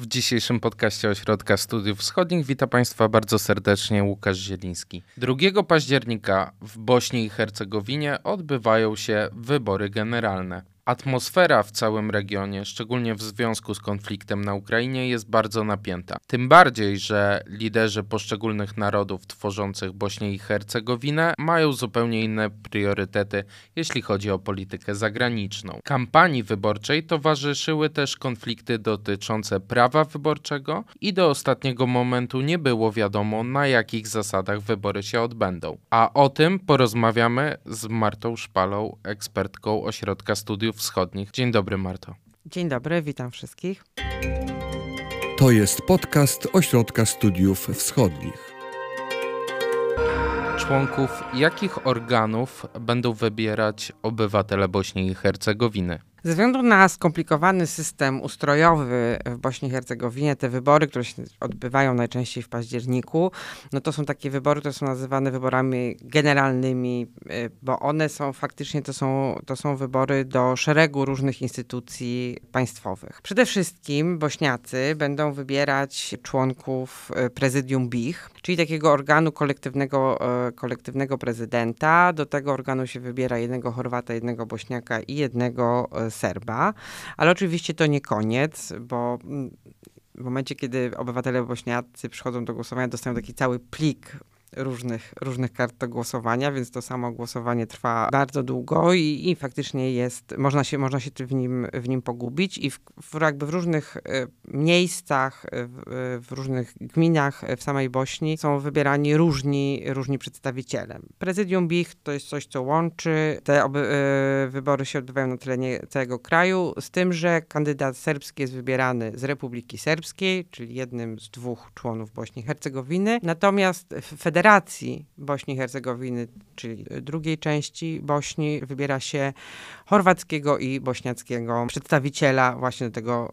W dzisiejszym podcaście Ośrodka Studiów Wschodnich witam Państwa bardzo serdecznie Łukasz Zieliński. 2 października w Bośni i Hercegowinie odbywają się wybory generalne. Atmosfera w całym regionie, szczególnie w związku z konfliktem na Ukrainie, jest bardzo napięta. Tym bardziej, że liderzy poszczególnych narodów tworzących Bośnię i Hercegowinę mają zupełnie inne priorytety, jeśli chodzi o politykę zagraniczną. Kampanii wyborczej towarzyszyły też konflikty dotyczące prawa wyborczego i do ostatniego momentu nie było wiadomo, na jakich zasadach wybory się odbędą. A o tym porozmawiamy z Martą Szpalą, ekspertką Ośrodka Studiów Wschodnich. Dzień dobry, Marto. Dzień dobry, witam wszystkich. To jest podcast Ośrodka Studiów Wschodnich. Członków jakich organów będą wybierać obywatele Bośni i Hercegowiny? Ze względu na skomplikowany system ustrojowy w Bośni i Hercegowinie, te wybory, które się odbywają najczęściej w październiku, no to są takie wybory, które są nazywane wyborami generalnymi, y, bo one są faktycznie, to są, to są wybory do szeregu różnych instytucji państwowych. Przede wszystkim Bośniacy będą wybierać członków y, prezydium BIH, czyli takiego organu kolektywnego, y, kolektywnego prezydenta. Do tego organu się wybiera jednego Chorwata, jednego Bośniaka i jednego Serba, ale oczywiście to nie koniec, bo w momencie, kiedy obywatele bośniacy przychodzą do głosowania, dostają taki cały plik różnych, różnych kart do głosowania, więc to samo głosowanie trwa bardzo długo i, i faktycznie jest, można się, można się w nim, w nim pogubić i w, w jakby w różnych y, miejscach, w, w, różnych gminach w samej Bośni są wybierani różni, różni przedstawiciele. Prezydium BIH to jest coś, co łączy. Te oby, wybory się odbywają na terenie całego kraju, z tym, że kandydat serbski jest wybierany z Republiki Serbskiej, czyli jednym z dwóch członów Bośni i Hercegowiny. Natomiast federacja Federacji Bośni i Hercegowiny, czyli drugiej części Bośni, wybiera się chorwackiego i bośniackiego przedstawiciela właśnie do tego,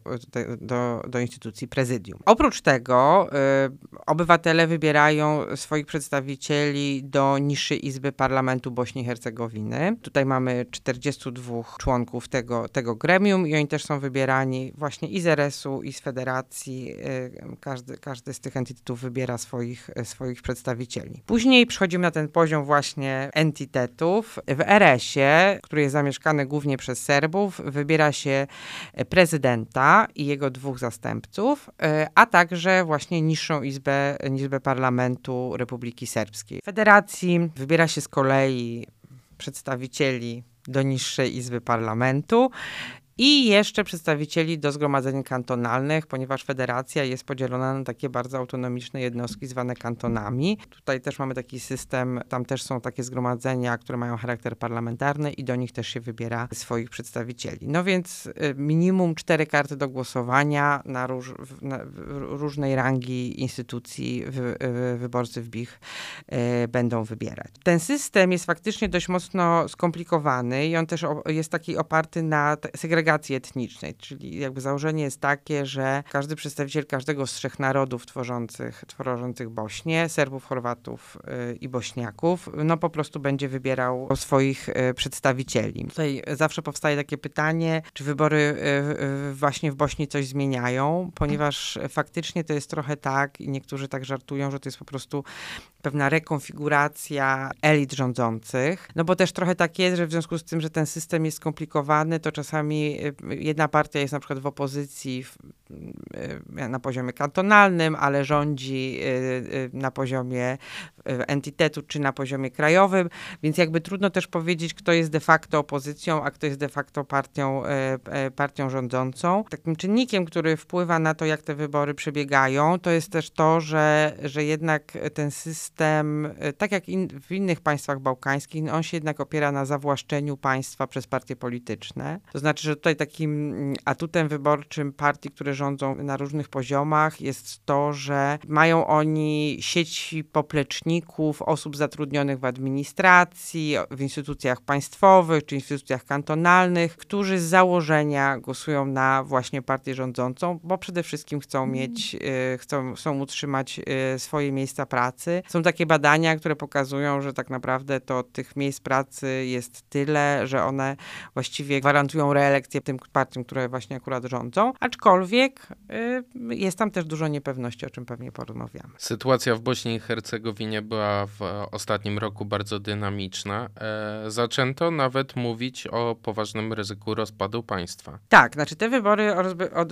do, do instytucji prezydium. Oprócz tego y, obywatele wybierają swoich przedstawicieli do niższej izby parlamentu Bośni i Hercegowiny. Tutaj mamy 42 członków tego, tego gremium i oni też są wybierani właśnie i z RS-u, i z federacji. Y, każdy, każdy z tych entitetów wybiera swoich, swoich przedstawicieli Później przechodzimy na ten poziom właśnie entitetów. W RS-ie, który jest zamieszkany głównie przez Serbów, wybiera się prezydenta i jego dwóch zastępców, e, a także właśnie niższą izbę, izbę parlamentu Republiki Serbskiej. W federacji wybiera się z kolei przedstawicieli do niższej izby parlamentu i jeszcze przedstawicieli do zgromadzeń kantonalnych, ponieważ federacja jest podzielona na takie bardzo autonomiczne jednostki zwane kantonami. Tutaj też mamy taki system, tam też są takie zgromadzenia, które mają charakter parlamentarny i do nich też się wybiera swoich przedstawicieli. No więc y, minimum cztery karty do głosowania na, róż, na różnej rangi instytucji wy, wy, wyborcy w BIH y, będą wybierać. Ten system jest faktycznie dość mocno skomplikowany i on też o, jest taki oparty na segregacji segregacji etnicznej, czyli jakby założenie jest takie, że każdy przedstawiciel każdego z trzech narodów tworzących, tworzących Bośnię, Serbów, Chorwatów yy, i Bośniaków, no po prostu będzie wybierał swoich yy, przedstawicieli. Tutaj zawsze powstaje takie pytanie, czy wybory yy, właśnie w Bośni coś zmieniają, ponieważ faktycznie to jest trochę tak i niektórzy tak żartują, że to jest po prostu pewna rekonfiguracja elit rządzących, no bo też trochę tak jest, że w związku z tym, że ten system jest skomplikowany, to czasami y, jedna partia jest na przykład w opozycji w, y, na poziomie kantonalnym, ale rządzi y, na poziomie entitetu czy na poziomie krajowym, więc jakby trudno też powiedzieć, kto jest de facto opozycją, a kto jest de facto partią, partią rządzącą. Takim czynnikiem, który wpływa na to, jak te wybory przebiegają, to jest też to, że, że jednak ten system system, y, tak jak in, w innych państwach bałkańskich, no on się jednak opiera na zawłaszczeniu państwa przez partie polityczne. To znaczy, że tutaj takim mm, atutem wyborczym partii, które rządzą na różnych poziomach jest to, że mają oni sieci popleczników, osób zatrudnionych w administracji, w instytucjach państwowych czy instytucjach kantonalnych, którzy z założenia głosują na właśnie partię rządzącą, bo przede wszystkim chcą mm. mieć, y, chcą, chcą utrzymać y, swoje miejsca pracy. Są takie badania, które pokazują, że tak naprawdę to tych miejsc pracy jest tyle, że one właściwie gwarantują reelekcję tym partiom, które właśnie akurat rządzą, aczkolwiek y, jest tam też dużo niepewności, o czym pewnie porozmawiamy. Sytuacja w Bośni i Hercegowinie była w ostatnim roku bardzo dynamiczna. E, zaczęto nawet mówić o poważnym ryzyku rozpadu państwa. Tak, znaczy te wybory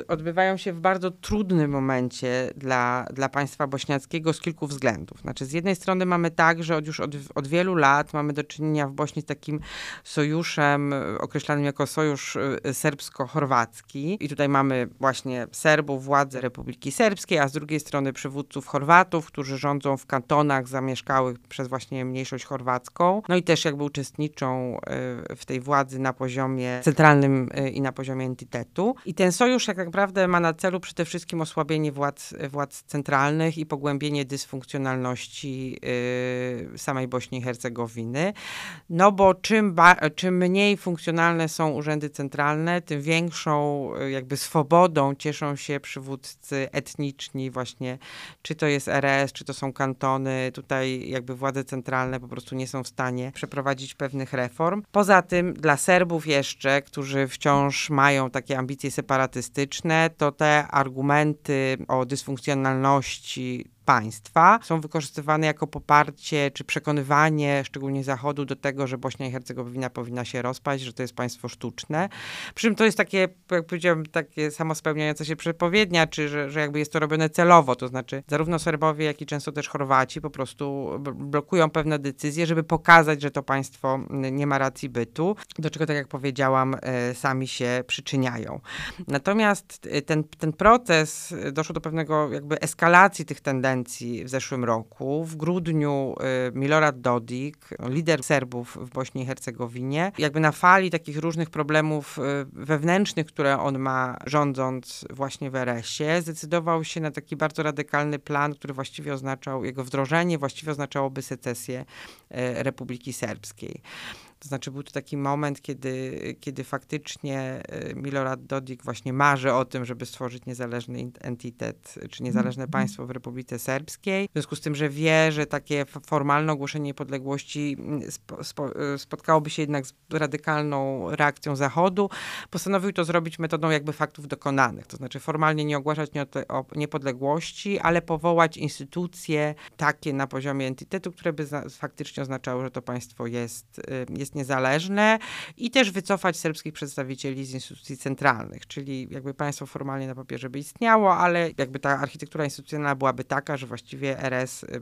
odbywają się w bardzo trudnym momencie dla, dla państwa bośniackiego z kilku względów. Znaczy z jednej strony mamy tak, że od, już od, od wielu lat mamy do czynienia w Bośni z takim sojuszem określanym jako sojusz y, serbsko-chorwacki i tutaj mamy właśnie Serbów, władze Republiki Serbskiej, a z drugiej strony przywódców Chorwatów, którzy rządzą w kantonach zamieszkałych przez właśnie mniejszość chorwacką. No i też jakby uczestniczą y, w tej władzy na poziomie centralnym i na poziomie entitetu. I ten sojusz jak naprawdę ma na celu przede wszystkim osłabienie władz, władz centralnych i pogłębienie dysfunkcjonalności samej Bośni i Hercegowiny. No bo czym, czym mniej funkcjonalne są urzędy centralne, tym większą jakby swobodą cieszą się przywódcy etniczni właśnie, czy to jest RS, czy to są kantony, tutaj jakby władze centralne po prostu nie są w stanie przeprowadzić pewnych reform. Poza tym dla Serbów jeszcze, którzy wciąż mają takie ambicje separatystyczne, to te argumenty o dysfunkcjonalności państwa są wykorzystywane jako poparcie czy przekonywanie, szczególnie Zachodu, do tego, że Bośnia i Hercegowina powinna się rozpaść, że to jest państwo sztuczne. Przy czym to jest takie, jak powiedziałem, takie samospełniające się przepowiednia, czy że, że jakby jest to robione celowo, to znaczy zarówno Serbowie, jak i często też Chorwaci po prostu blokują pewne decyzje, żeby pokazać, że to państwo nie ma racji bytu, do czego, tak jak powiedziałam, e, sami się przyczyniają. Natomiast e, ten, ten proces e, doszło do pewnego jakby eskalacji tych tendencji, w zeszłym roku. W grudniu y, Milorad Dodik, lider Serbów w Bośni i Hercegowinie, jakby na fali takich różnych problemów y, wewnętrznych, które on ma rządząc właśnie w RS-ie, zdecydował się na taki bardzo radykalny plan, który właściwie oznaczał, jego wdrożenie właściwie oznaczałoby secesję y, Republiki Serbskiej. To znaczy był to taki moment, kiedy, kiedy faktycznie e, Milorad Dodik właśnie marzy o tym, żeby stworzyć niezależny entitet, czy niezależne mm. państwo w Republice Serbskiej. W związku z tym, że wie, że takie formalne ogłoszenie niepodległości mm, spo, spo, e, spotkałoby się jednak z radykalną reakcją Zachodu, postanowił to zrobić metodą jakby faktów dokonanych. To znaczy formalnie nie ogłaszać niepodległości, ale powołać instytucje takie na poziomie entitetu, które by faktycznie oznaczały, że to państwo jest, e, jest niezależne i też wycofać serbskich przedstawicieli z instytucji centralnych, czyli jakby państwo formalnie na papierze by istniało, ale jakby ta architektura instytucjonalna byłaby taka, że właściwie RS y,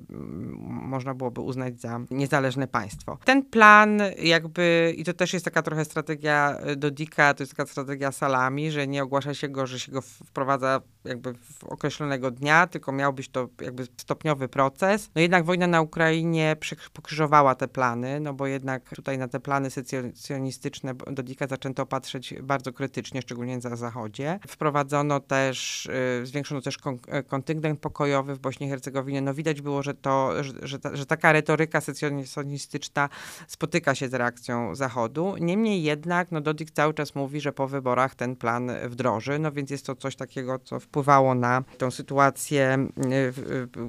można byłoby uznać za niezależne państwo. Ten plan jakby, i to też jest taka trochę strategia y, Dodika, to jest taka strategia salami, że nie ogłasza się go, że się go wprowadza jakby w określonego dnia, tylko miał być to jakby stopniowy proces. No jednak wojna na Ukrainie pokrzyżowała te plany, no bo jednak tutaj na te plany secesjonistyczne Dodika zaczęto patrzeć bardzo krytycznie, szczególnie na Zachodzie. Wprowadzono też, y, zwiększono też y, kontyngent pokojowy w Bośni i Hercegowinie. No widać było, że, to, że, że, ta, że taka retoryka secesjonistyczna spotyka się z reakcją Zachodu. Niemniej jednak no Dodik cały czas mówi, że po wyborach ten plan wdroży, no więc jest to coś takiego, co wpływało na tą sytuację y,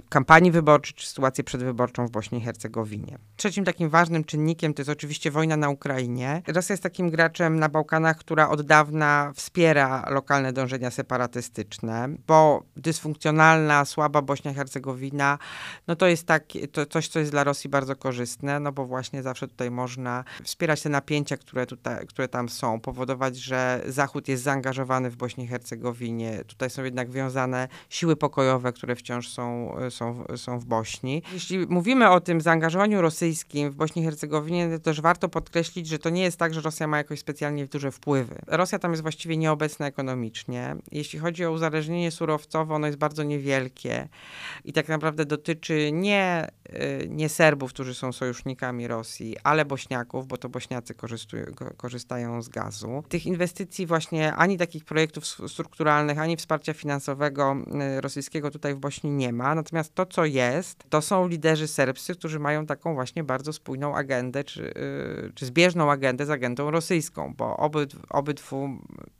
kampanii wyborczej, czy sytuację przedwyborczą w Bośni i Hercegowinie. Trzecim takim ważnym czynnikiem to jest oczywiście wojna na Ukrainie. Rosja jest takim graczem na Bałkanach, która od dawna wspiera lokalne dążenia separatystyczne, bo dysfunkcjonalna, słaba Bośnia i Hercegowina, no to jest tak, to coś, co jest dla Rosji bardzo korzystne, no bo właśnie zawsze tutaj można wspierać te napięcia, które, tutaj, które tam są, powodować, że Zachód jest zaangażowany w Bośni i Hercegowinie. Tutaj są jednak wiązane siły pokojowe, które wciąż są, są, są w Bośni. Jeśli mówimy o tym zaangażowaniu rosyjskim w Bośni i Hercegowinie, to też warto podkreślić, że to nie jest tak, że Rosja ma jakoś specjalnie duże wpływy. Rosja tam jest właściwie nieobecna ekonomicznie. Jeśli chodzi o uzależnienie surowcowe, ono jest bardzo niewielkie i tak naprawdę dotyczy nie, y, nie Serbów, którzy są sojusznikami Rosji, ale Bośniaków, bo to Bośniacy korzystają z gazu. Tych inwestycji właśnie ani takich projektów strukturalnych, ani wsparcia finansowego rosyjskiego tutaj w Bośni nie ma. Natomiast to, co jest, to są liderzy serbscy, którzy mają taką właśnie bardzo spójną agendę, czy, czy zbieżną agendę z agendą rosyjską, bo obyd, obydwu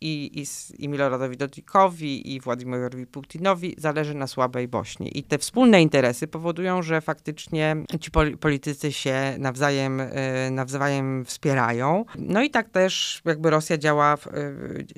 i, i, i Miloradowi Dodikowi i Władimirowi Putinowi zależy na słabej Bośni. I te wspólne interesy powodują, że faktycznie ci politycy się nawzajem, nawzajem wspierają. No i tak też jakby Rosja działa,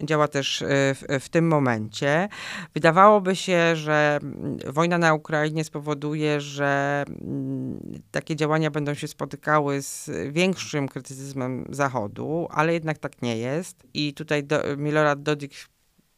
działa też w, w tym momencie. Wydawałoby się, że wojna na Ukrainie spowoduje, że mm, takie działania będą się spotykały z większym krytycyzmem Zachodu, ale jednak tak nie jest. I tutaj do, Milorad Dodik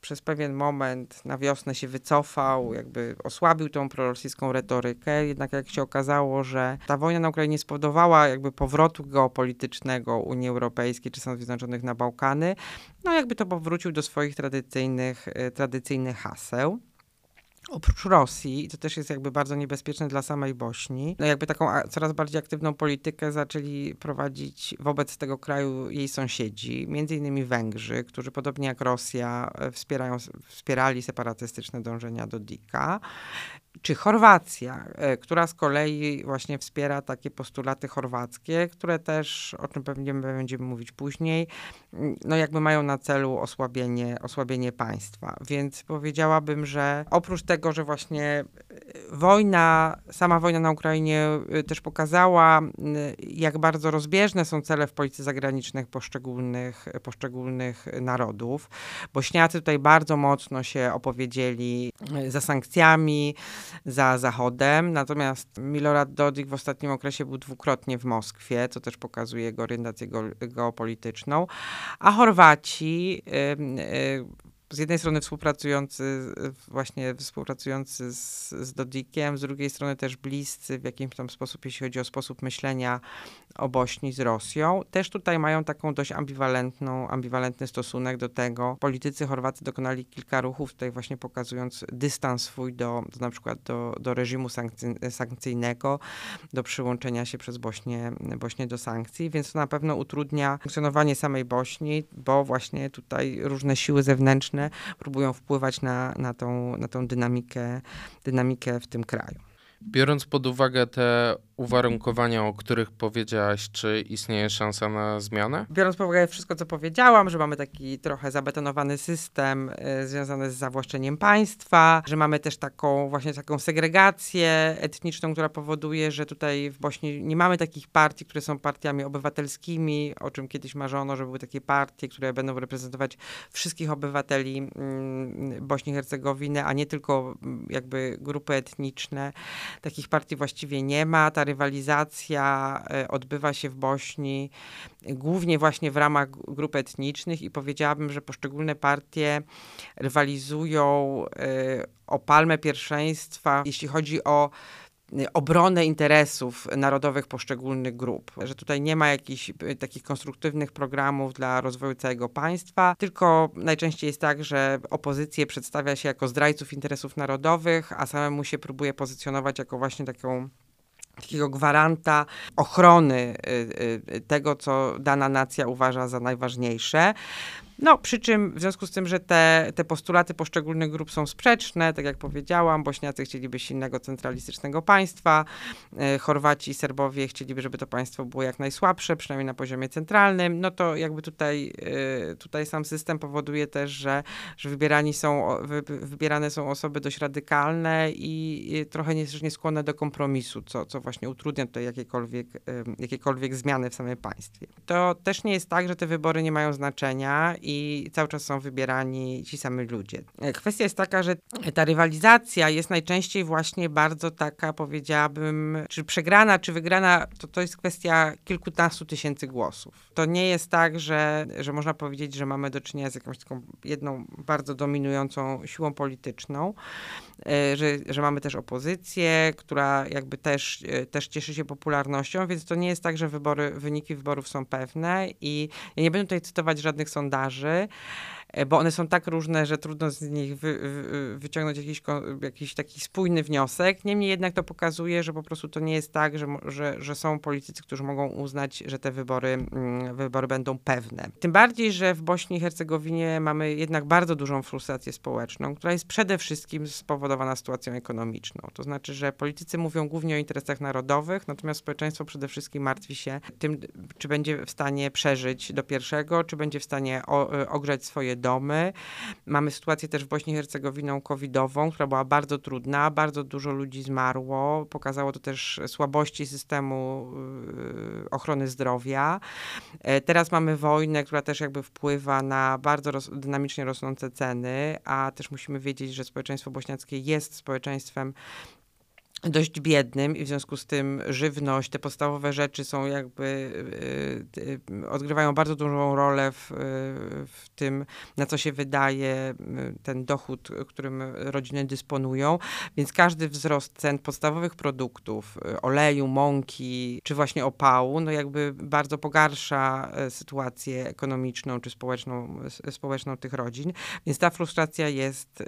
przez pewien moment na wiosnę się wycofał, jakby osłabił tą prorosyjską retorykę, jednak jak się okazało, że ta wojna na Ukrainie spowodowała jakby powrotu geopolitycznego Unii Europejskiej czy Stanów Zjednoczonych na Bałkany, no jakby to powrócił do swoich tradycyjnych, e, tradycyjnych haseł. Oprócz Rosji, i to też jest jakby bardzo niebezpieczne dla samej Bośni, no jakby taką coraz bardziej aktywną politykę zaczęli prowadzić wobec tego kraju jej sąsiedzi, między innymi Węgrzy, którzy podobnie jak Rosja e, wspierają, wspierali separatystyczne dążenia do Dika czy Chorwacja, e, która z kolei właśnie wspiera takie postulaty chorwackie, które też, o czym pewnie będziemy mówić później, no jakby mają na celu osłabienie, osłabienie państwa. Więc powiedziałabym, że oprócz tego, że właśnie e, wojna, sama wojna na Ukrainie e, też pokazała, jak bardzo rozbieżne są cele w polityce zagranicznej poszczególnych, poszczególnych narodów. Bośniacy tutaj bardzo mocno się opowiedzieli za sankcjami, za Zachodem. Natomiast Milorad Dodik w ostatnim okresie był dwukrotnie w Moskwie, co też pokazuje jego orientację geopolityczną. A Chorwaci z jednej strony współpracujący, właśnie współpracujący z, z Dodikiem, z drugiej strony też bliscy w jakimś tam sposób, jeśli chodzi o sposób myślenia o Bośni z Rosją, też tutaj mają taką dość ambiwalentną, ambiwalentny stosunek do tego. Politycy Chorwacy dokonali kilka ruchów, tutaj właśnie pokazując dystans swój do, do na przykład do, do reżimu sankcy, sankcyjnego, do przyłączenia się przez Bośnię, Bośnię do sankcji, więc to na pewno utrudnia funkcjonowanie samej Bośni, bo właśnie tutaj różne siły zewnętrzne próbują wpływać na, na, tą, na tą dynamikę, dynamikę w tym kraju. Biorąc pod uwagę te uwarunkowania, o których powiedziałaś, czy istnieje szansa na zmianę? Biorąc pod uwagę wszystko, co powiedziałam, że mamy taki trochę zabetonowany system y, związany z zawłaszczeniem państwa, że mamy też taką właśnie taką segregację etniczną, która powoduje, że tutaj w Bośni nie mamy takich partii, które są partiami obywatelskimi, o czym kiedyś marzono, że były takie partie, które będą reprezentować wszystkich obywateli y, Bośni i Hercegowiny, a nie tylko mm, jakby grupy etniczne. Takich partii właściwie nie ma. Ta rywalizacja e, odbywa się w Bośni głównie właśnie w ramach grup etnicznych i powiedziałabym, że poszczególne partie rywalizują e, o palmę pierwszeństwa, jeśli chodzi o e, obronę interesów narodowych poszczególnych grup, że tutaj nie ma jakichś takich konstruktywnych programów dla rozwoju całego państwa, tylko najczęściej jest tak, że opozycję przedstawia się jako zdrajców interesów narodowych, a samemu się próbuje pozycjonować jako właśnie taką takiego gwaranta ochrony y, y, tego, co dana nacja uważa za najważniejsze. No, przy czym w związku z tym, że te, te postulaty poszczególnych grup są sprzeczne, tak jak powiedziałam, Bośniacy chcieliby silnego centralistycznego państwa, e, Chorwaci i Serbowie chcieliby, żeby to państwo było jak najsłabsze, przynajmniej na poziomie centralnym, no to jakby tutaj, e, tutaj sam system powoduje też, że, że wybierani są, wy, wybierane są osoby dość radykalne i trochę nie, nie skłonne do kompromisu, co, co właśnie utrudnia tutaj jakiekolwiek, jakiekolwiek zmiany w samym państwie. To też nie jest tak, że te wybory nie mają znaczenia i cały czas są wybierani ci sami ludzie. Kwestia jest taka, że ta rywalizacja jest najczęściej właśnie bardzo taka, powiedziałabym, czy przegrana, czy wygrana, to to jest kwestia kilkunastu tysięcy głosów. To nie jest tak, że, że można powiedzieć, że mamy do czynienia z jakąś taką jedną bardzo dominującą siłą polityczną, e, że, że mamy też opozycję, która jakby też, e, też cieszy się popularnością, więc to nie jest tak, że wybory, wyniki wyborów są pewne i ja nie będę tutaj cytować żadnych sondaży, bo one są tak różne, że trudno z nich wy, wy, wyciągnąć jakiś, jakiś taki spójny wniosek. Niemniej jednak to pokazuje, że po prostu to nie jest tak, że, że, że są politycy, którzy mogą uznać, że te wybory, mm, wybory będą pewne. Tym bardziej, że w Bośni i Hercegowinie mamy jednak bardzo dużą frustrację społeczną, która jest przede wszystkim spowodowana sytuacją ekonomiczną. To znaczy, że politycy mówią głównie o interesach narodowych, natomiast społeczeństwo przede wszystkim martwi się tym, czy będzie w stanie przeżyć do pierwszego, czy będzie w stanie o, ogrzać swoje domy. Mamy sytuację też w Bośni i Hercegowiną covidową, która była bardzo trudna, bardzo dużo ludzi zmarło. Pokazało to też słabości systemu y, ochrony zdrowia. E, teraz mamy wojnę, która też jakby wpływa na bardzo roz, dynamicznie rosnące ceny, a też musimy wiedzieć, że społeczeństwo bośniackie jest społeczeństwem dość biednym i w związku z tym żywność, te podstawowe rzeczy są jakby, y, y, odgrywają bardzo dużą rolę w, y, w tym, na co się wydaje ten dochód, którym rodziny dysponują, więc każdy wzrost cen podstawowych produktów, oleju, mąki, czy właśnie opału, no jakby bardzo pogarsza sytuację ekonomiczną, czy społeczną, społeczną tych rodzin, więc ta frustracja jest,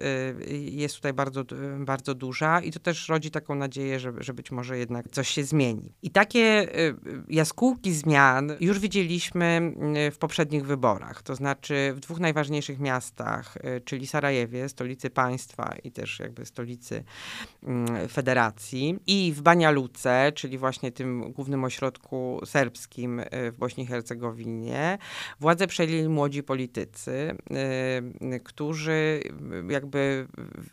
jest tutaj bardzo, bardzo duża i to też rodzi taką nadzieję, że, że być może jednak coś się zmieni. I takie y, jaskółki zmian już widzieliśmy y, w poprzednich wyborach, to znaczy w dwóch najważniejszych miastach, y, czyli Sarajewie, stolicy państwa i też jakby stolicy mm, federacji i w Banja Luce, czyli właśnie tym głównym ośrodku serbskim w Bośni i Hercegowinie, władzę przejęli młodzi politycy, którzy jakby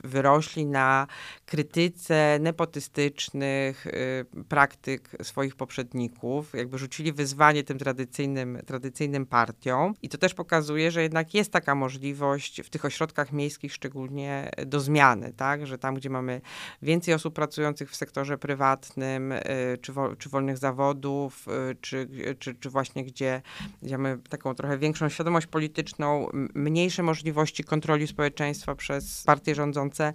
wyrośli na krytyce nepotyzmu artystycznych y, praktyk swoich poprzedników, jakby rzucili wyzwanie tym tradycyjnym, tradycyjnym partiom. I to też pokazuje, że jednak jest taka możliwość w tych ośrodkach miejskich szczególnie do zmiany, tak? że tam, gdzie mamy więcej osób pracujących w sektorze prywatnym, y, czy, czy wolnych zawodów, y, czy, czy, czy właśnie gdzie, gdzie mamy taką trochę większą świadomość polityczną, mniejsze możliwości kontroli społeczeństwa przez partie rządzące,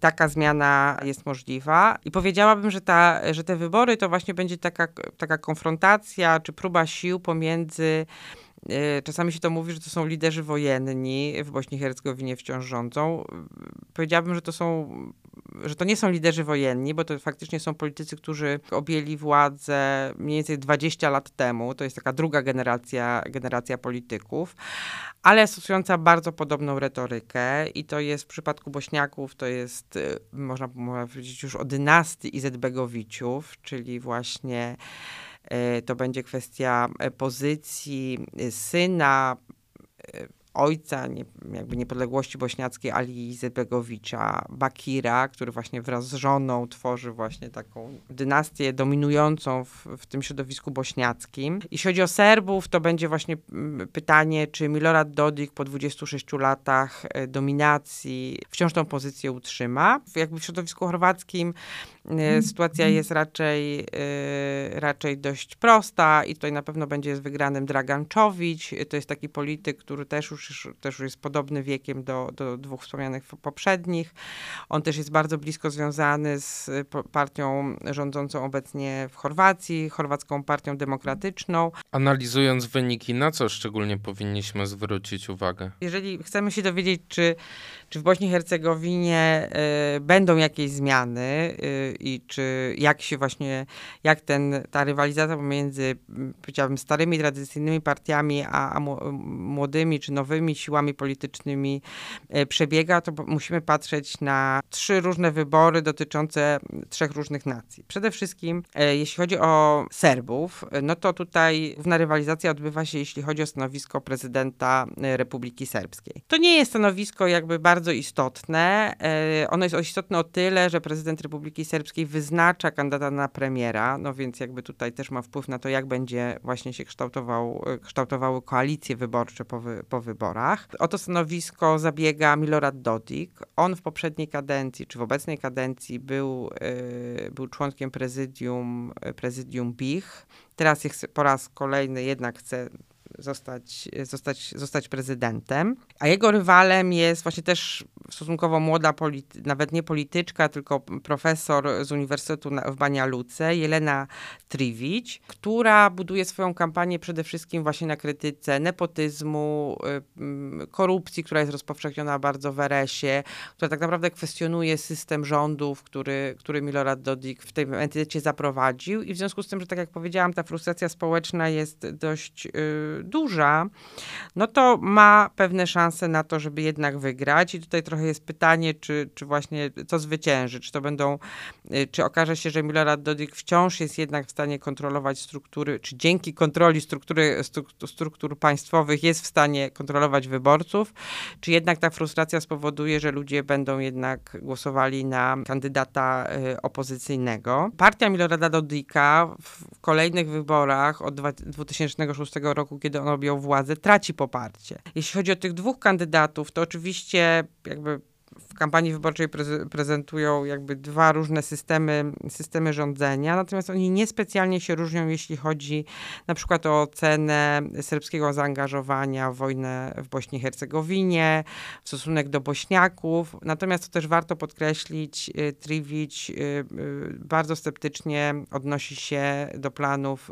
taka zmiana jest możliwa i powiedziałabym, że, ta, że te wybory to właśnie będzie taka, taka konfrontacja czy próba sił pomiędzy e, Czasami się to mówi, że to są liderzy wojenni w Bośni i Hercegowinie wciąż rządzą. Powiedziałabym, że to są, że to nie są liderzy wojenni, bo to faktycznie są politycy, którzy objęli władzę mniej więcej 20 lat temu. To jest taka druga generacja, generacja polityków, ale stosująca bardzo podobną retorykę i to jest w przypadku Bośniaków, to jest, y, można powiedzieć już o dynastii Izetbegowiciów, czyli właśnie y, to będzie kwestia y, pozycji syna ojca nie, jakby niepodległości bośniackiej Ali Izetbegowicza, Bakira, który właśnie wraz z żoną tworzy właśnie taką dynastię dominującą w, w tym środowisku bośniackim. Jeśli chodzi o Serbów, to będzie właśnie mm, pytanie, czy Milorad Dodik po 26 latach e, dominacji wciąż tą pozycję utrzyma. Jakby w środowisku chorwackim sytuacja jest raczej, e, raczej dość prosta i tutaj na pewno będzie z wygranym Dragan Czowić. To jest taki polityk, który też już też, też jest podobny wiekiem do, do dwóch wspomnianych poprzednich. On też jest bardzo blisko związany z partią rządzącą obecnie w Chorwacji, chorwacką partią demokratyczną. Analizując wyniki, na co szczególnie powinniśmy zwrócić uwagę? Jeżeli chcemy się dowiedzieć, czy, czy w Bośni i Hercegowinie y, będą jakieś zmiany y, i czy jak się właśnie, jak ten, ta rywalizacja pomiędzy, powiedziałabym, starymi, tradycyjnymi partiami, a, a młodymi czy nowymi siłami politycznymi e, przebiega, to musimy patrzeć na trzy różne wybory dotyczące trzech różnych nacji. Przede wszystkim, e, jeśli chodzi o Serbów, e, no to tutaj główna rywalizacja odbywa się, jeśli chodzi o stanowisko prezydenta Republiki Serbskiej. To nie jest stanowisko jakby bardzo istotne. Ono jest istotne o tyle, że prezydent Republiki Serbskiej wyznacza kandydata na premiera, no więc jakby tutaj też ma wpływ na to, jak będzie właśnie się kształtował, kształtowały koalicje wyborcze po, wy, po wyborach. O to stanowisko zabiega Milorad Dodik. On w poprzedniej kadencji, czy w obecnej kadencji był, yy, był członkiem prezydium, prezydium BIH. Teraz po raz kolejny jednak chce zostać, zostać, zostać prezydentem. A jego rywalem jest właśnie też stosunkowo młoda, nawet nie polityczka, tylko profesor z Uniwersytetu w Bania Luce, Jelena Trivić, która buduje swoją kampanię przede wszystkim właśnie na krytyce nepotyzmu, y, korupcji, która jest rozpowszechniona bardzo w RS-ie, która tak naprawdę kwestionuje system rządów, który, który Milorad Dodik w tym entitecie zaprowadził i w związku z tym, że tak jak powiedziałam, ta frustracja społeczna jest dość y, duża, no to ma pewne szanse na to, żeby jednak wygrać. I tutaj trochę jest pytanie, czy, czy właśnie co zwycięży, czy to będą, y, czy okaże się, że Milorad Dodik wciąż jest jednak w stanie kontrolować struktury, czy dzięki kontroli struktury, struktur, struktur państwowych jest w stanie kontrolować wyborców, czy jednak ta frustracja spowoduje, że ludzie będą jednak głosowali na kandydata y, opozycyjnego. Partia Milorada Dodika w kolejnych wyborach od 2006 roku, kiedy objął władzę, traci poparcie. Jeśli chodzi o tych dwóch kandydatów, to oczywiście jakby w kampanii wyborczej prezentują jakby dwa różne systemy, systemy rządzenia, natomiast oni niespecjalnie się różnią, jeśli chodzi na przykład o ocenę serbskiego zaangażowania w wojnę w Bośni i Hercegowinie, w stosunek do Bośniaków. Natomiast to też warto podkreślić, y, Trivić y, y, bardzo sceptycznie odnosi się do planów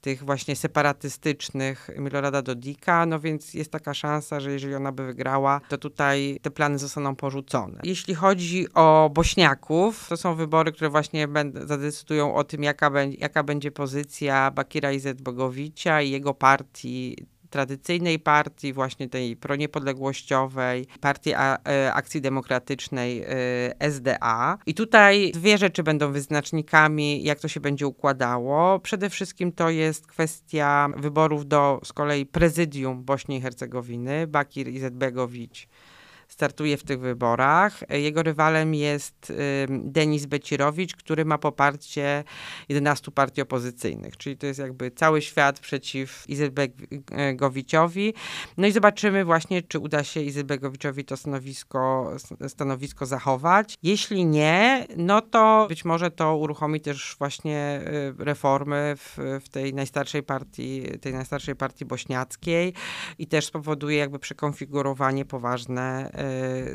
tych właśnie separatystycznych Milorada Dodika, no więc jest taka szansa, że jeżeli ona by wygrała, to tutaj te plany zostaną porzucone. Jeśli chodzi o Bośniaków, to są wybory, które właśnie zadecydują o tym, jaka, będzie, jaka będzie pozycja Bakira Izetbogowicza i jego partii tradycyjnej partii, właśnie tej proniepodległościowej, partii A e, Akcji Demokratycznej e, SDA. I tutaj dwie rzeczy będą wyznacznikami, jak to się będzie układało. Przede wszystkim to jest kwestia wyborów do z kolei prezydium Bośni i Hercegowiny. Bakir Izetbegowicz startuje w tych wyborach. Jego rywalem jest Denis Becirowicz, który ma poparcie 11 partii opozycyjnych, czyli to jest jakby cały świat przeciw Izetbegowiczowi. No i zobaczymy właśnie, czy uda się Izetbegowiczowi to stanowisko, stanowisko zachować. Jeśli nie, no to być może to uruchomi też właśnie y, reformy w, w tej najstarszej partii, tej najstarszej partii bośniackiej i też spowoduje jakby przekonfigurowanie poważne E,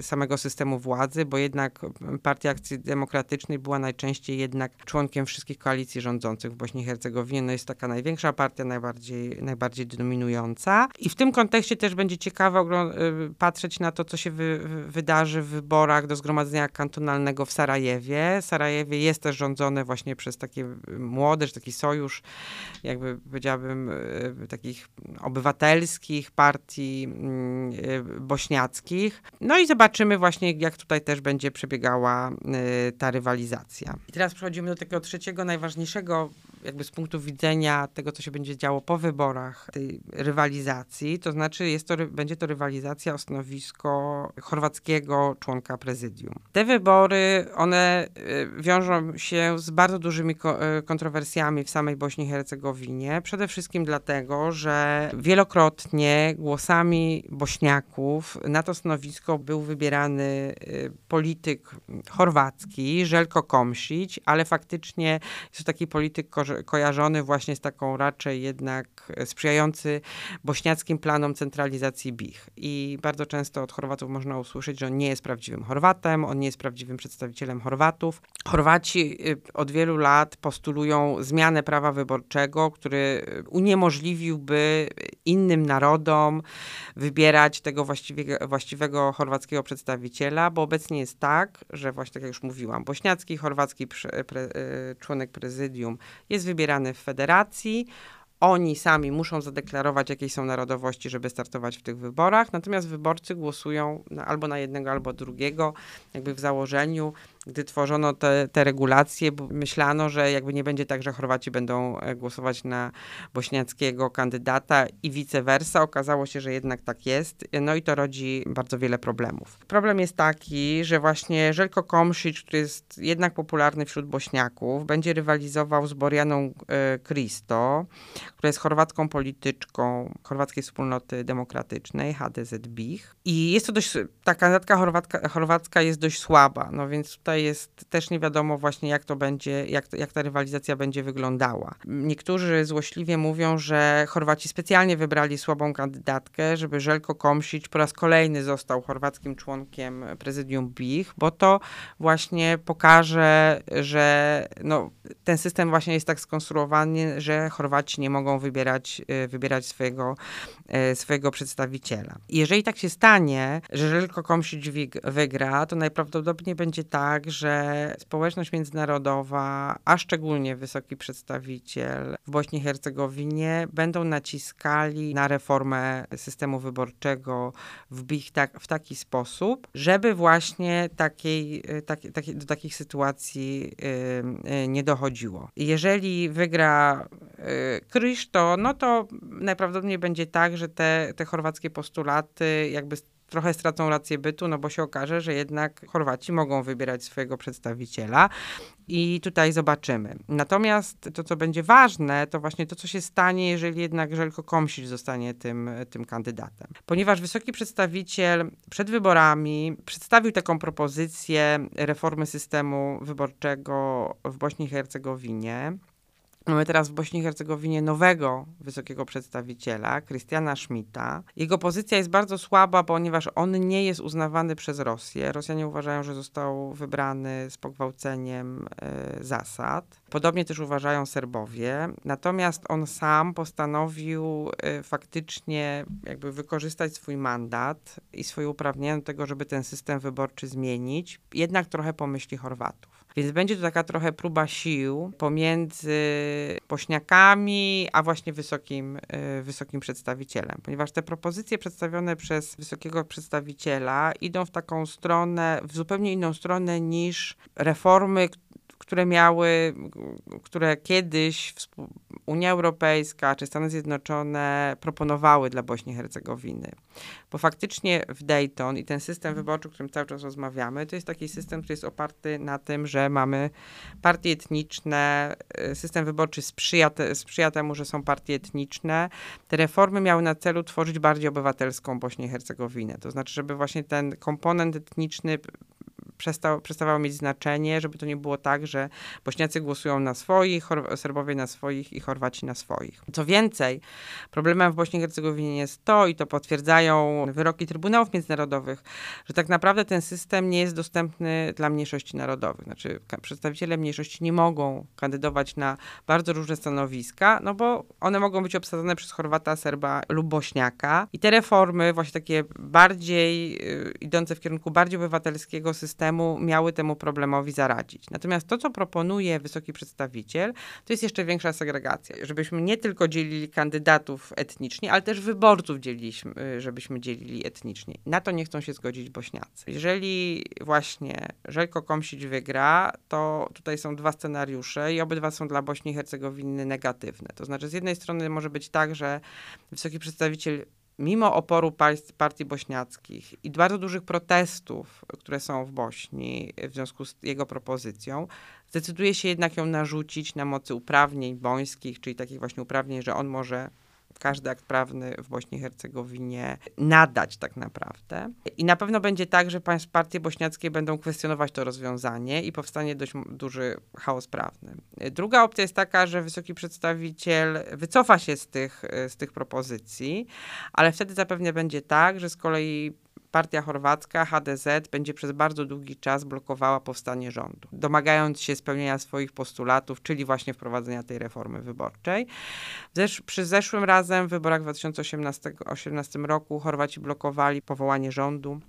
samego systemu władzy, bo jednak Partia Akcji Demokratycznej była najczęściej jednak członkiem wszystkich koalicji rządzących w Bośni i Hercegowinie. No jest taka największa partia, najbardziej, najbardziej dominująca. I w tym kontekście też będzie ciekawe e, patrzeć na to, co się wy, wydarzy w wyborach do Zgromadzenia Kantonalnego w Sarajewie. Sarajewie jest też rządzone właśnie przez takie młodeż, taki sojusz, jakby powiedziałabym, e, takich obywatelskich partii mm, bośniackich. No i zobaczymy właśnie, jak tutaj też będzie przebiegała y, ta rywalizacja. I teraz przechodzimy do tego trzeciego, najważniejszego jakby z punktu widzenia tego, co się będzie działo po wyborach, tej rywalizacji, to znaczy jest to, będzie to rywalizacja o stanowisko chorwackiego członka prezydium. Te wybory, one y, wiążą się z bardzo dużymi y, kontrowersjami w samej Bośni i Hercegowinie. Przede wszystkim dlatego, że wielokrotnie głosami bośniaków na to stanowisko był wybierany y, polityk chorwacki, Żelko Komsić, ale faktycznie jest to taki polityk kojarzony właśnie z taką raczej jednak sprzyjający bośniackim planom centralizacji BIH. I bardzo często od Chorwatów można usłyszeć, że on nie jest prawdziwym Chorwatem, on nie jest prawdziwym przedstawicielem Chorwatów. Chorwaci y, od wielu lat postulują zmianę prawa wyborczego, który uniemożliwiłby innym narodom wybierać tego właściwego, właściwego chorwackiego przedstawiciela, bo obecnie jest tak, że właśnie tak jak już mówiłam, bośniacki, chorwacki pre, pre, członek prezydium jest wybierany w federacji, oni sami muszą zadeklarować, jakie są narodowości, żeby startować w tych wyborach, natomiast wyborcy głosują na, albo na jednego, albo drugiego, jakby w założeniu gdy tworzono te, te regulacje, myślano, że jakby nie będzie tak, że Chorwaci będą e, głosować na bośniackiego kandydata i vice versa. Okazało się, że jednak tak jest. No i to rodzi bardzo wiele problemów. Problem jest taki, że właśnie Żelko Komšić, który jest jednak popularny wśród Bośniaków, będzie rywalizował z Borianą e, Christo, która jest chorwacką polityczką chorwackiej wspólnoty demokratycznej, HDZ BIH. I jest to dość, ta kandydatka chorwacka, chorwacka jest dość słaba, no więc tutaj tutaj jest też nie wiadomo właśnie, jak to będzie, jak, jak ta rywalizacja będzie wyglądała. Niektórzy złośliwie mówią, że Chorwaci specjalnie wybrali słabą kandydatkę, żeby Żelko Komsić po raz kolejny został chorwackim członkiem prezydium BIH, bo to właśnie pokaże, że no, ten system właśnie jest tak skonstruowany, że Chorwaci nie mogą wybierać, y, wybierać swojego, y, swojego przedstawiciela. Jeżeli tak się stanie, że Żelko Komsić wygra, to najprawdopodobniej będzie tak, że społeczność międzynarodowa, a szczególnie wysoki przedstawiciel w Bośni i Hercegowinie będą naciskali na reformę systemu wyborczego w tak, w taki sposób, żeby właśnie takiej, y, tak, tak, do takich sytuacji y, y, nie dochodziło. Jeżeli wygra y, Krysz, to, no to najprawdopodobniej będzie tak, że te, te chorwackie postulaty jakby trochę stracą rację bytu, no bo się okaże, że jednak Chorwaci mogą wybierać swojego przedstawiciela i tutaj zobaczymy. Natomiast to, co będzie ważne, to właśnie to, co się stanie, jeżeli jednak Żelko Komsić zostanie tym, tym kandydatem. Ponieważ wysoki przedstawiciel przed wyborami przedstawił taką propozycję reformy systemu wyborczego w Bośni i Hercegowinie, Mamy teraz w Bośni i Hercegowinie nowego wysokiego przedstawiciela, Krystiana Schmidta. Jego pozycja jest bardzo słaba, ponieważ on nie jest uznawany przez Rosję. Rosjanie uważają, że został wybrany z pogwałceniem y, zasad. Podobnie też uważają Serbowie. Natomiast on sam postanowił y, faktycznie jakby wykorzystać swój mandat i swoje uprawnienia do tego, żeby ten system wyborczy zmienić. Jednak trochę pomyśli Chorwatów. Więc będzie to taka trochę próba sił pomiędzy pośniakami, a właśnie wysokim, y, wysokim przedstawicielem. Ponieważ te propozycje przedstawione przez wysokiego przedstawiciela idą w taką stronę, w zupełnie inną stronę niż reformy, które miały, które kiedyś Unia Europejska czy Stany Zjednoczone proponowały dla Bośni i Hercegowiny. Bo faktycznie w Dayton i ten system wyborczy, o którym cały czas rozmawiamy, to jest taki system, który jest oparty na tym, że mamy partie etniczne, y, system wyborczy sprzyja, te, sprzyja temu, że są partie etniczne. Te reformy miały na celu tworzyć bardziej obywatelską Bośnię i Hercegowinę. To znaczy, żeby właśnie ten komponent etniczny przestał, przestawało mieć znaczenie, żeby to nie było tak, że Bośniacy głosują na swoich, Serbowie na swoich i Chorwaci na swoich. Co więcej, problemem w Bośni i Hercegowinie jest to, i to potwierdzają wyroki Trybunałów Międzynarodowych, że tak naprawdę ten system nie jest dostępny dla mniejszości narodowych. Znaczy, przedstawiciele mniejszości nie mogą kandydować na bardzo różne stanowiska, no bo one mogą być obsadzone przez Chorwata, Serba lub Bośniaka. I te reformy, właśnie takie bardziej y, idące w kierunku bardziej obywatelskiego systemu, temu miały temu problemowi zaradzić. Natomiast to, co proponuje wysoki przedstawiciel, to jest jeszcze większa segregacja. Żebyśmy nie tylko dzielili kandydatów etnicznie, ale też wyborców dzieliliśmy, y, żebyśmy dzielili etnicznie. Na to nie chcą się zgodzić Bośniacy. Jeżeli właśnie Żelko Komsić wygra, to tutaj są dwa scenariusze i obydwa są dla Bośni i Hercegowiny negatywne. To znaczy z jednej strony może być tak, że wysoki przedstawiciel mimo oporu partii bośniackich i bardzo dużych protestów, które są w Bośni w związku z jego propozycją, zdecyduje się jednak ją narzucić na mocy uprawnień bońskich, czyli takich właśnie uprawnień, że on może każdy akt prawny w Bośni i Hercegowinie nadać tak naprawdę. I na pewno będzie tak, że partie bośniackie będą kwestionować to rozwiązanie i powstanie dość duży chaos prawny. Druga opcja jest taka, że wysoki przedstawiciel wycofa się z tych, z tych propozycji, ale wtedy zapewne będzie tak, że z kolei partia chorwacka, HDZ, będzie przez bardzo długi czas blokowała powstanie rządu, domagając się spełnienia swoich postulatów, czyli właśnie wprowadzenia tej reformy wyborczej. Zesz przy zeszłym razem w wyborach w 2018 roku Chorwaci blokowali powołanie rządu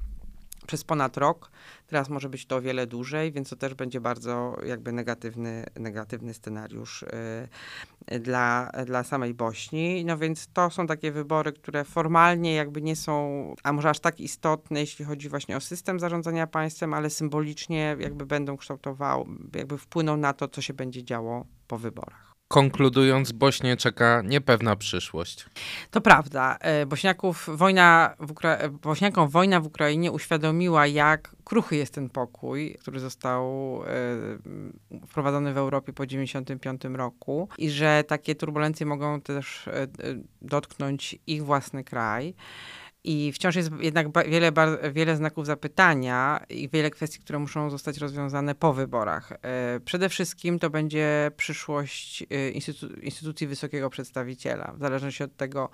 przez ponad rok. Teraz może być to o wiele dłużej, więc to też będzie bardzo jakby negatywny, negatywny scenariusz y, dla, dla samej Bośni. No więc to są takie wybory, które formalnie jakby nie są, a może aż tak istotne, jeśli chodzi właśnie o system zarządzania państwem, ale symbolicznie jakby będą kształtowały, jakby wpłyną na to, co się będzie działo po wyborach. Konkludując, Bośnię czeka niepewna przyszłość. To prawda. E, Bośniaków wojna w Ukra- Bośniakom wojna w Ukrainie uświadomiła, jak kruchy jest ten pokój, który został e, wprowadzony w Europie po 1995 roku i że takie turbulencje mogą też e, dotknąć ich własny kraj. I wciąż jest jednak wiele, wiele znaków zapytania i wiele kwestii, które muszą zostać rozwiązane po wyborach. E, przede wszystkim to będzie przyszłość e, instytu instytucji wysokiego przedstawiciela, w zależności od tego,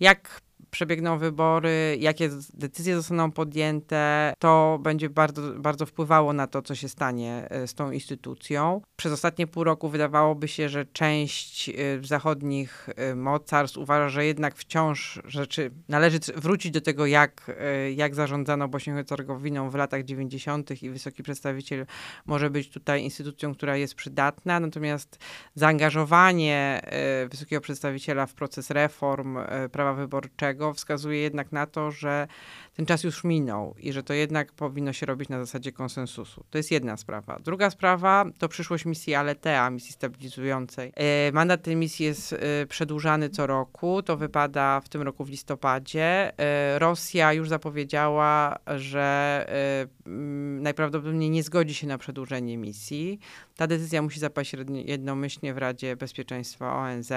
jak przebiegną wybory, jakie decyzje zostaną podjęte, to będzie bardzo, bardzo wpływało na to, co się stanie e, z tą instytucją. Przez ostatnie pół roku wydawałoby się, że część e, zachodnich e, mocarstw uważa, że jednak wciąż rzeczy należy wrócić do tego, jak, jak zarządzano Bośnią Hercegowiną w latach 90. i wysoki przedstawiciel może być tutaj instytucją, która jest przydatna, natomiast zaangażowanie wysokiego przedstawiciela w proces reform prawa wyborczego wskazuje jednak na to, że ten czas już minął i że to jednak powinno się robić na zasadzie konsensusu. To jest jedna sprawa. Druga sprawa to przyszłość misji Aletea, misji stabilizującej. E, mandat tej misji jest e, przedłużany co roku. To wypada w tym roku w listopadzie. E, Rosja już zapowiedziała, że najprawdopodobniej nie zgodzi się na przedłużenie misji. Ta decyzja musi zapaść jednomyślnie w Radzie Bezpieczeństwa ONZ.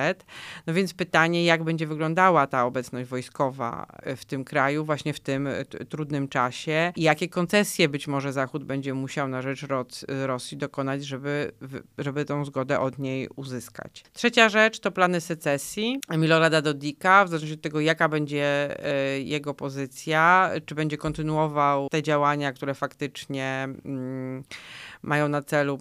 No więc pytanie, jak będzie wyglądała ta obecność wojskowa w tym kraju, właśnie w tym trudnym czasie i jakie koncesje być może Zachód będzie musiał na rzecz Rosji dokonać, żeby, żeby tą zgodę od niej uzyskać. Trzecia rzecz to plany secesji Milorada Dodika, w zależności od tego, jaka będzie e, jego pozycja, czy będzie kontynuował te działania, które faktycznie mm, mają na celu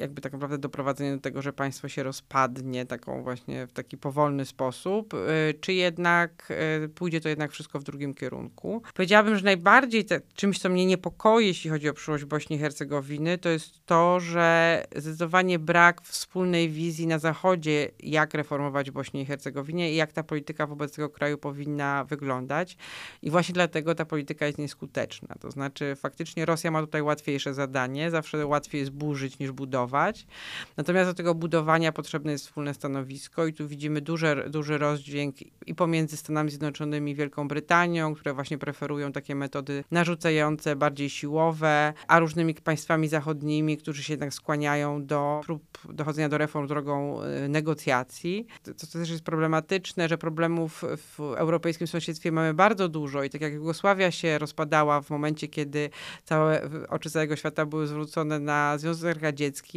jakby tak naprawdę doprowadzenie do tego, że państwo się rozpadnie taką właśnie w taki powolny sposób, y, czy jednak y, pójdzie to jednak wszystko w drugim kierunku. Powiedziałabym, że najbardziej te, czymś, co mnie niepokoi, jeśli chodzi o przyszłość Bośni i Hercegowiny, to jest to, że zdecydowanie brak wspólnej wizji na Zachodzie, jak reformować Bośnię i Hercegowinie i jak ta polityka wobec tego kraju powinna wyglądać. I właśnie dlatego ta polityka jest nieskuteczna. To znaczy faktycznie Rosja ma tutaj łatwiejsze zadanie, zawsze łatwiej jest burzyć niż budować, budować. Natomiast do tego budowania potrzebne jest wspólne stanowisko i tu widzimy duży, duży rozdźwięk i pomiędzy Stanami Zjednoczonymi i Wielką Brytanią, które właśnie preferują takie metody narzucające, bardziej siłowe, a różnymi państwami zachodnimi, którzy się jednak skłaniają do prób dochodzenia do reform drogą y, negocjacji. To, to też jest problematyczne, że problemów w europejskim sąsiedztwie mamy bardzo dużo i tak jak Jugosławia się rozpadała w momencie, kiedy całe oczy całego świata były zwrócone na Związek Radziecki,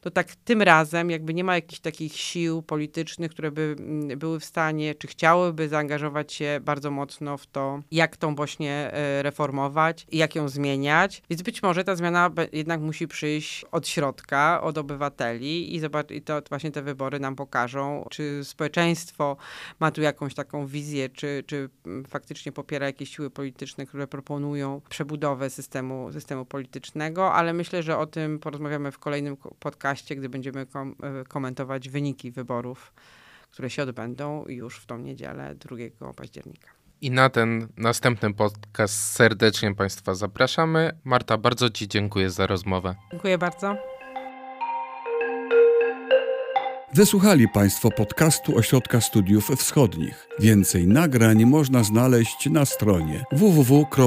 to tak tym razem jakby nie ma jakichś takich sił politycznych, które by mm, były w stanie, czy chciałyby zaangażować się bardzo mocno w to, jak tą Bośnię e, reformować jak ją zmieniać. Więc być może ta zmiana jednak musi przyjść od środka, od obywateli i, zobacz, i to właśnie te wybory nam pokażą, czy społeczeństwo ma tu jakąś taką wizję, czy, czy mm, faktycznie popiera jakieś siły polityczne, które proponują przebudowę systemu, systemu politycznego, ale myślę, że o tym porozmawiamy w kolejnym podcaście, gdy będziemy kom e, komentować wyniki wyborów, które się odbędą już w tą niedzielę 2 października. I na ten następny podcast serdecznie Państwa zapraszamy. Marta, bardzo Ci dziękuję za rozmowę. Dziękuję bardzo. Wysłuchali Państwo podcastu Ośrodka Studiów Wschodnich. Więcej nagrań można znaleźć na stronie www.osw.waw.pl.